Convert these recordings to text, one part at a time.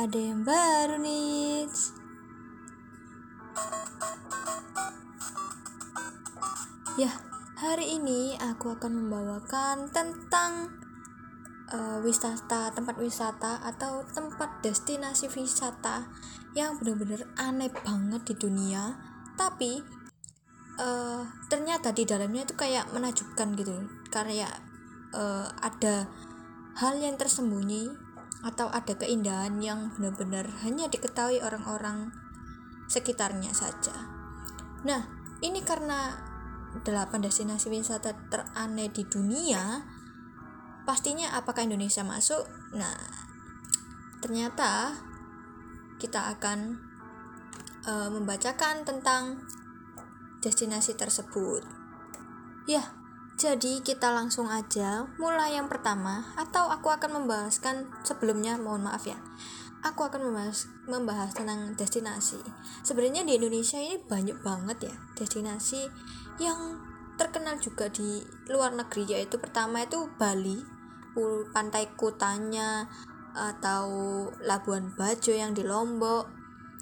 ada yang baru nih. Ya, hari ini aku akan membawakan tentang uh, wisata, tempat wisata atau tempat destinasi wisata yang benar-benar aneh banget di dunia, tapi uh, ternyata di dalamnya itu kayak menakjubkan gitu, karena uh, ada hal yang tersembunyi atau ada keindahan yang benar-benar hanya diketahui orang-orang sekitarnya saja. Nah, ini karena delapan destinasi wisata teraneh di dunia, pastinya apakah Indonesia masuk? Nah, ternyata kita akan uh, membacakan tentang destinasi tersebut. Ya, jadi kita langsung aja mulai yang pertama atau aku akan membahaskan sebelumnya mohon maaf ya. Aku akan membahas membahas tentang destinasi. Sebenarnya di Indonesia ini banyak banget ya destinasi yang terkenal juga di luar negeri yaitu pertama itu Bali, pantai Kutanya atau Labuan Bajo yang di Lombok.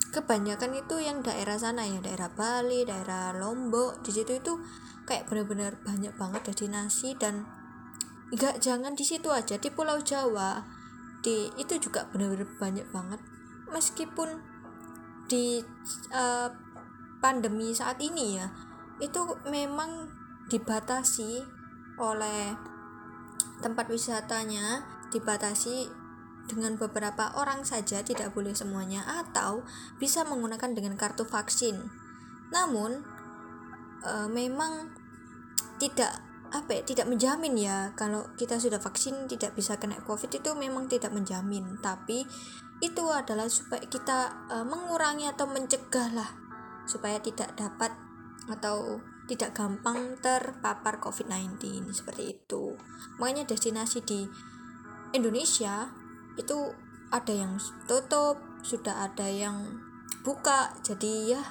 Kebanyakan itu yang daerah sana ya, daerah Bali, daerah Lombok. Di situ itu kayak bener-bener banyak banget destinasi dan nggak jangan di situ aja di Pulau Jawa di itu juga bener-bener banyak banget meskipun di uh, pandemi saat ini ya itu memang dibatasi oleh tempat wisatanya dibatasi dengan beberapa orang saja tidak boleh semuanya atau bisa menggunakan dengan kartu vaksin. Namun e, memang tidak apa ya, tidak menjamin ya kalau kita sudah vaksin tidak bisa kena covid itu memang tidak menjamin. Tapi itu adalah supaya kita uh, mengurangi atau mencegah lah supaya tidak dapat atau tidak gampang terpapar covid-19 seperti itu. Makanya destinasi di Indonesia itu ada yang tutup sudah ada yang buka. Jadi ya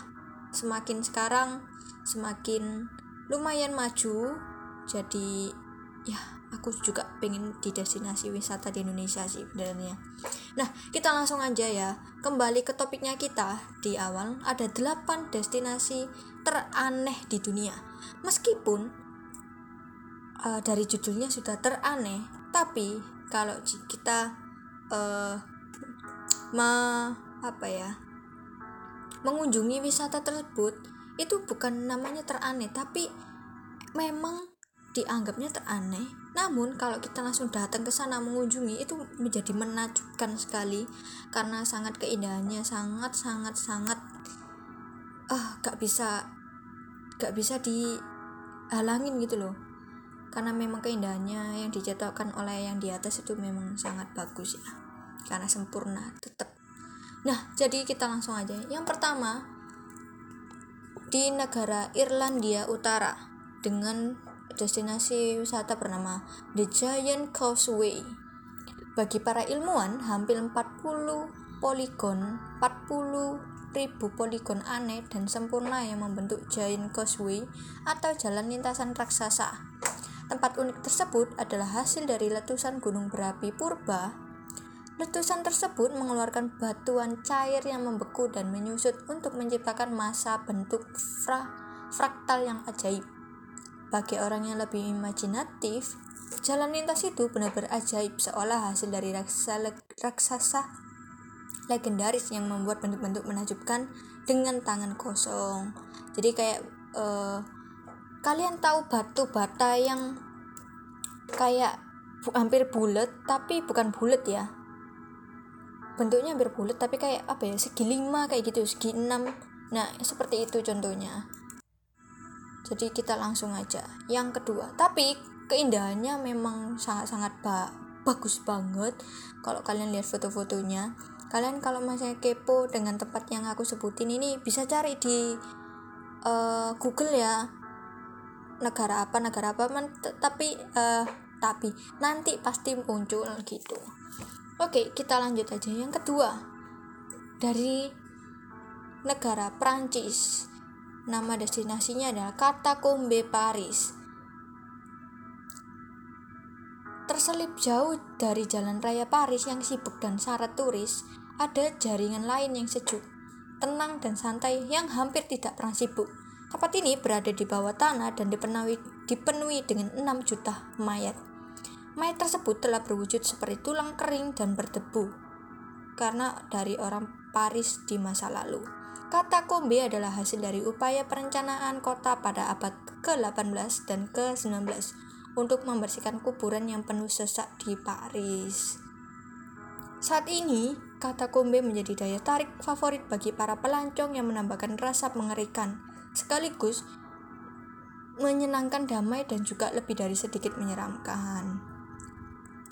semakin sekarang semakin lumayan maju. Jadi ya aku juga pengen di destinasi wisata di Indonesia sih sebenarnya. Nah kita langsung aja ya. Kembali ke topiknya kita. Di awal ada 8 destinasi teraneh di dunia. Meskipun uh, dari judulnya sudah teraneh tapi kalau kita uh, ma apa ya mengunjungi wisata tersebut itu bukan namanya teraneh tapi memang dianggapnya teraneh. Namun kalau kita langsung datang ke sana mengunjungi itu menjadi menakjubkan sekali karena sangat keindahannya sangat sangat sangat ah uh, gak bisa gak bisa dihalangin gitu loh karena memang keindahannya yang dijatuhkan oleh yang di atas itu memang sangat bagus ya karena sempurna tetap nah jadi kita langsung aja yang pertama di negara Irlandia Utara dengan destinasi wisata bernama The Giant Causeway. Bagi para ilmuwan, hampir 40 poligon, 40 ribu poligon aneh dan sempurna yang membentuk Giant Causeway atau jalan lintasan raksasa. Tempat unik tersebut adalah hasil dari letusan gunung berapi purba Letusan tersebut mengeluarkan batuan cair yang membeku dan menyusut untuk menciptakan masa bentuk fra fraktal yang ajaib. Bagi orang yang lebih imajinatif, jalan lintas itu benar-benar ajaib seolah hasil dari raksasa, raksasa legendaris yang membuat bentuk-bentuk menakjubkan dengan tangan kosong. Jadi kayak uh, kalian tahu batu bata yang kayak hampir bulat tapi bukan bulat ya. Bentuknya hampir bulat tapi kayak apa ya segi lima kayak gitu segi enam. Nah seperti itu contohnya. Jadi kita langsung aja. Yang kedua tapi keindahannya memang sangat-sangat ba bagus banget. Kalau kalian lihat foto-fotonya kalian kalau masih kepo dengan tempat yang aku sebutin ini bisa cari di uh, Google ya negara apa negara apa man, tapi uh, tapi nanti pasti muncul gitu Oke, kita lanjut aja. Yang kedua, dari negara Prancis. Nama destinasinya adalah Katakombe Paris. Terselip jauh dari jalan raya Paris yang sibuk dan syarat turis, ada jaringan lain yang sejuk, tenang dan santai yang hampir tidak pernah sibuk. Tempat ini berada di bawah tanah dan dipenuhi, dipenuhi dengan 6 juta mayat. Mayat tersebut telah berwujud seperti tulang kering dan berdebu karena dari orang Paris di masa lalu. Kata Kombe adalah hasil dari upaya perencanaan kota pada abad ke-18 dan ke-19 untuk membersihkan kuburan yang penuh sesak di Paris. Saat ini, kata Kombe menjadi daya tarik favorit bagi para pelancong yang menambahkan rasa mengerikan, sekaligus menyenangkan damai dan juga lebih dari sedikit menyeramkan.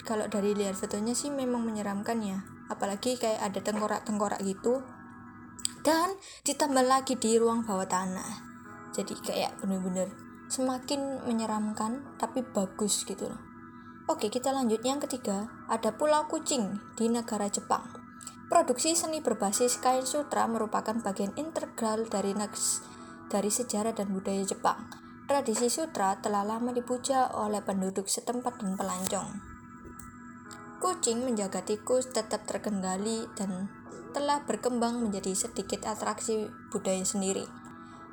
Kalau dari lihat fotonya sih memang menyeramkan ya, apalagi kayak ada tengkorak-tengkorak gitu. Dan ditambah lagi di ruang bawah tanah. Jadi kayak bener-bener semakin menyeramkan tapi bagus gitu loh. Oke kita lanjut. Yang ketiga ada pulau kucing di negara Jepang. Produksi seni berbasis kain sutra merupakan bagian integral dari next dari sejarah dan budaya Jepang tradisi sutra telah lama dipuja oleh penduduk setempat dan pelancong kucing menjaga tikus tetap terkendali dan telah berkembang menjadi sedikit atraksi budaya sendiri.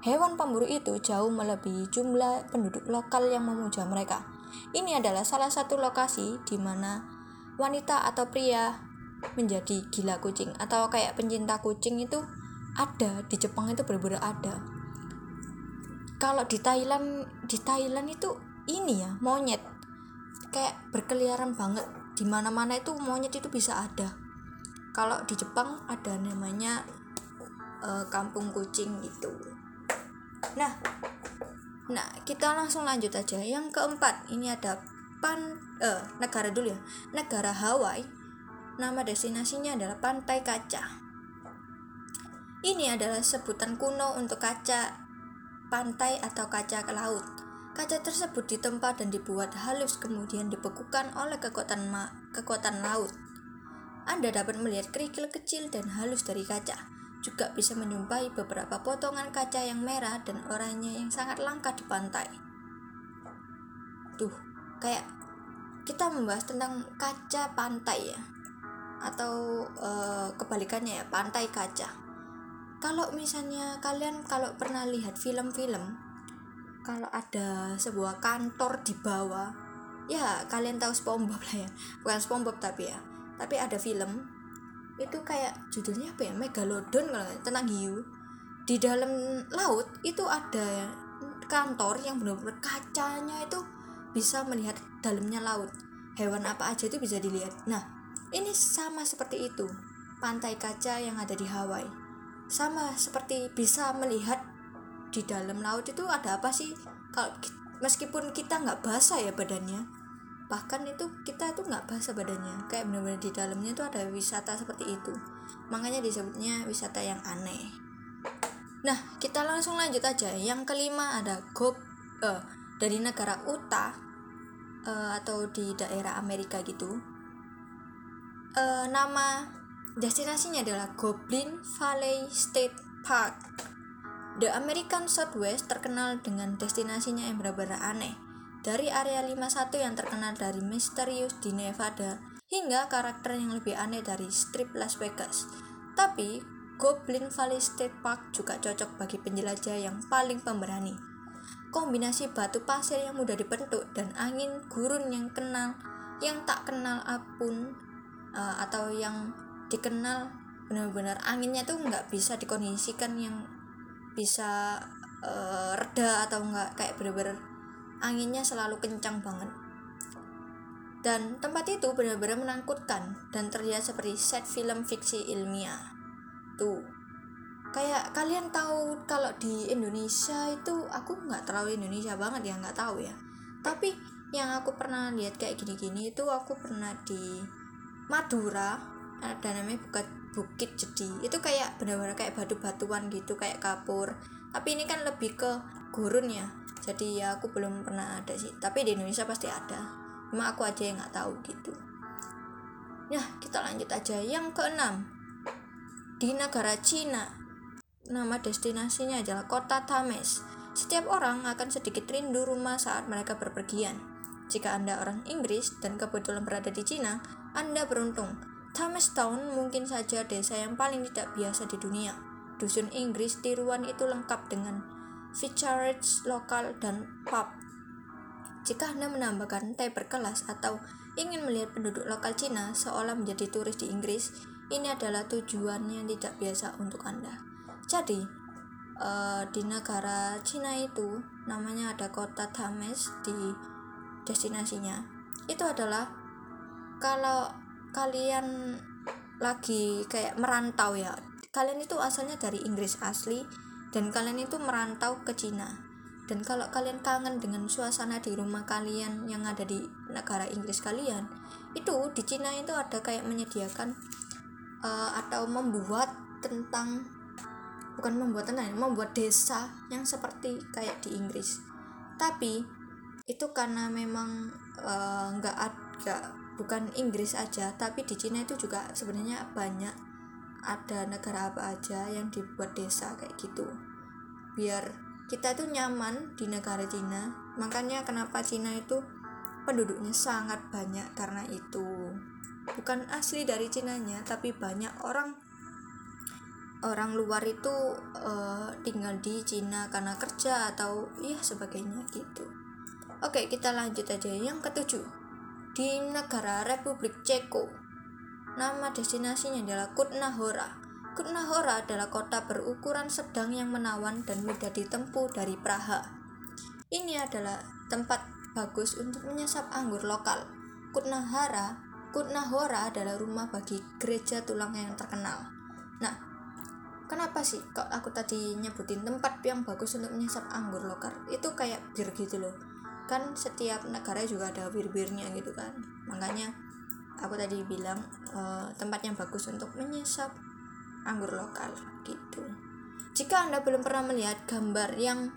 Hewan pemburu itu jauh melebihi jumlah penduduk lokal yang memuja mereka. Ini adalah salah satu lokasi di mana wanita atau pria menjadi gila kucing atau kayak pencinta kucing itu ada di Jepang itu benar-benar ada. Kalau di Thailand di Thailand itu ini ya monyet. Kayak berkeliaran banget. Di mana-mana itu monyet itu bisa ada. Kalau di Jepang ada namanya uh, kampung kucing gitu nah nah kita langsung lanjut aja. Yang keempat ini ada pan uh, negara dulu ya. Negara Hawaii. Nama destinasinya adalah pantai kaca. Ini adalah sebutan kuno untuk kaca pantai atau kaca ke laut Kaca tersebut ditempa dan dibuat halus kemudian dibekukan oleh kekuatan kekuatan laut. Anda dapat melihat kerikil kecil dan halus dari kaca. Juga bisa menyumpai beberapa potongan kaca yang merah dan oranye yang sangat langka di pantai. Tuh, kayak kita membahas tentang kaca pantai ya. Atau e, kebalikannya ya, pantai kaca. Kalau misalnya kalian kalau pernah lihat film-film kalau ada sebuah kantor di bawah ya kalian tahu SpongeBob lah ya. Bukan SpongeBob tapi ya. Tapi ada film itu kayak judulnya apa ya? Megalodon kalau tentang hiu. Di dalam laut itu ada kantor yang benar-benar kacanya itu bisa melihat dalamnya laut. Hewan apa aja itu bisa dilihat. Nah ini sama seperti itu pantai kaca yang ada di Hawaii sama seperti bisa melihat di dalam laut itu ada apa sih? Kalau meskipun kita nggak basah ya badannya bahkan itu kita tuh nggak basah badannya. Kayak benar-benar di dalamnya tuh ada wisata seperti itu. Makanya disebutnya wisata yang aneh. Nah kita langsung lanjut aja. Yang kelima ada Gob uh, dari negara Utah uh, atau di daerah Amerika gitu. Uh, nama destinasinya adalah Goblin Valley State Park The American Southwest terkenal dengan destinasinya yang benar-benar aneh dari area 51 yang terkenal dari misterius di Nevada hingga karakter yang lebih aneh dari strip Las Vegas. Tapi, Goblin Valley State Park juga cocok bagi penjelajah yang paling pemberani. Kombinasi batu pasir yang mudah dibentuk dan angin gurun yang kenal yang tak kenal apun uh, atau yang dikenal benar-benar anginnya tuh nggak bisa dikondisikan yang bisa uh, reda atau nggak kayak benar-benar anginnya selalu kencang banget. Dan tempat itu benar-benar menakutkan dan terlihat seperti set film fiksi ilmiah. Tuh, kayak kalian tahu kalau di Indonesia itu aku nggak terlalu Indonesia banget ya nggak tahu ya. Tapi yang aku pernah lihat kayak gini-gini itu aku pernah di Madura ada namanya buka bukit jadi itu kayak benar-benar kayak batu-batuan gitu kayak kapur. Tapi ini kan lebih ke gurun ya. Jadi ya aku belum pernah ada sih. Tapi di Indonesia pasti ada. Cuma aku aja yang nggak tahu gitu. Ya kita lanjut aja. Yang keenam di negara Cina. Nama destinasinya adalah kota Tames setiap orang akan sedikit rindu rumah saat mereka berpergian. Jika Anda orang Inggris dan kebetulan berada di Cina, Anda beruntung Town mungkin saja desa yang paling tidak biasa di dunia. Dusun Inggris tiruan itu lengkap dengan features lokal dan pub. Jika Anda menambahkan teh berkelas atau ingin melihat penduduk lokal Cina seolah menjadi turis di Inggris, ini adalah tujuan yang tidak biasa untuk Anda. Jadi, uh, di negara Cina itu namanya ada kota Thames di destinasinya. Itu adalah kalau kalian lagi kayak merantau ya. Kalian itu asalnya dari Inggris asli dan kalian itu merantau ke Cina. Dan kalau kalian kangen dengan suasana di rumah kalian yang ada di negara Inggris kalian itu di Cina itu ada kayak menyediakan uh, atau membuat tentang bukan membuat tentang membuat desa yang seperti kayak di Inggris. Tapi itu karena memang eh, nggak uh, ada bukan Inggris aja tapi di Cina itu juga sebenarnya banyak ada negara apa aja yang dibuat desa kayak gitu. Biar kita itu nyaman di negara Cina. Makanya kenapa Cina itu penduduknya sangat banyak karena itu. Bukan asli dari Cina nya tapi banyak orang orang luar itu uh, tinggal di Cina karena kerja atau ya sebagainya gitu. Oke kita lanjut aja. Yang ketujuh di negara Republik Ceko. Nama destinasinya adalah Kutna Hora. Kutna Hora adalah kota berukuran sedang yang menawan dan mudah ditempuh dari Praha. Ini adalah tempat bagus untuk menyesap anggur lokal. Kutna Hara, Kutna Hora adalah rumah bagi gereja tulang yang terkenal. Nah, kenapa sih kok aku tadi nyebutin tempat yang bagus untuk menyesap anggur lokal? Itu kayak bir gitu loh kan setiap negara juga ada bir-birnya gitu kan. Makanya aku tadi bilang uh, tempat yang bagus untuk menyesap anggur lokal gitu. Jika anda belum pernah melihat gambar yang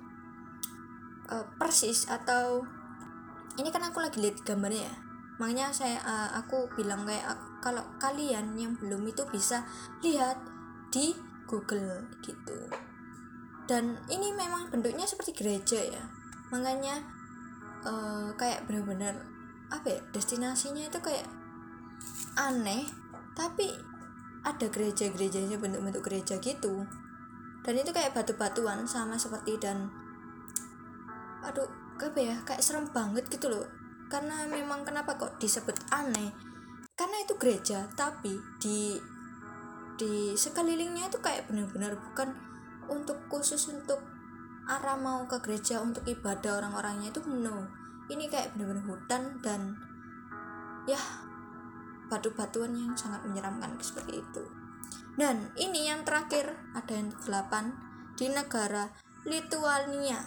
uh, persis atau ini kan aku lagi lihat gambarnya ya. Makanya saya uh, aku bilang kayak kalau kalian yang belum itu bisa lihat di Google gitu. Dan ini memang bentuknya seperti gereja ya. Makanya uh, kayak bener-bener apa ya destinasinya itu kayak aneh tapi ada gereja-gerejanya bentuk-bentuk gereja gitu. Dan itu kayak batu-batuan sama seperti dan aduh apa ya kayak serem banget gitu loh. Karena memang kenapa kok disebut aneh? Karena itu gereja tapi di di sekelilingnya itu kayak benar-benar bukan untuk khusus untuk arah mau ke gereja untuk ibadah orang-orangnya itu no. Ini kayak bener-bener hutan dan ya batu-batuan yang sangat menyeramkan seperti itu. Dan ini yang terakhir ada yang delapan di negara Lithuania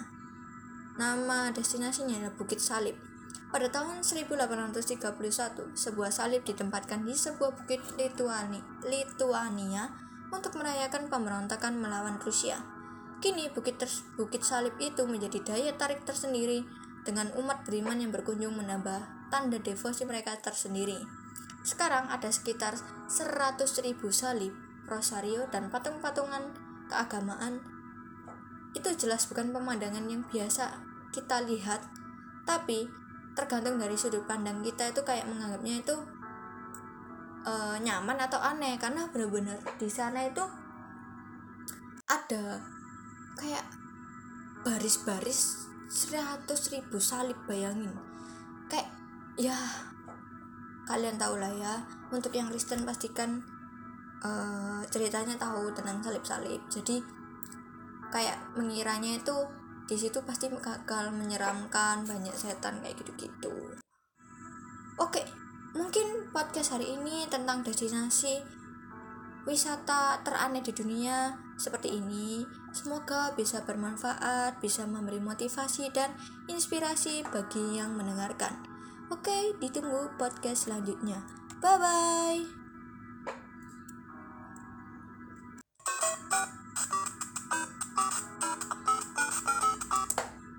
nama destinasinya adalah Bukit Salib. Pada tahun 1831 sebuah salib ditempatkan di sebuah bukit Lituania untuk merayakan pemberontakan melawan Rusia Kini bukit, bukit salib itu menjadi daya tarik tersendiri dengan umat beriman yang berkunjung menambah tanda devosi mereka tersendiri. Sekarang ada sekitar 100.000 salib, rosario, dan patung-patungan keagamaan. Itu jelas bukan pemandangan yang biasa kita lihat, tapi tergantung dari sudut pandang kita itu kayak menganggapnya itu uh, nyaman atau aneh karena benar-benar di sana itu ada kayak baris-baris seratus ribu salib bayangin. Kayak ya kalian tahu lah ya untuk yang Kristen pastikan uh, ceritanya tahu tentang salib-salib. Jadi kayak mengiranya itu di situ pasti gagal menyeramkan banyak setan kayak gitu-gitu. Oke mungkin podcast hari ini tentang destinasi wisata teraneh di dunia seperti ini. Semoga bisa bermanfaat, bisa memberi motivasi dan inspirasi bagi yang mendengarkan. Oke, ditunggu podcast selanjutnya. Bye bye.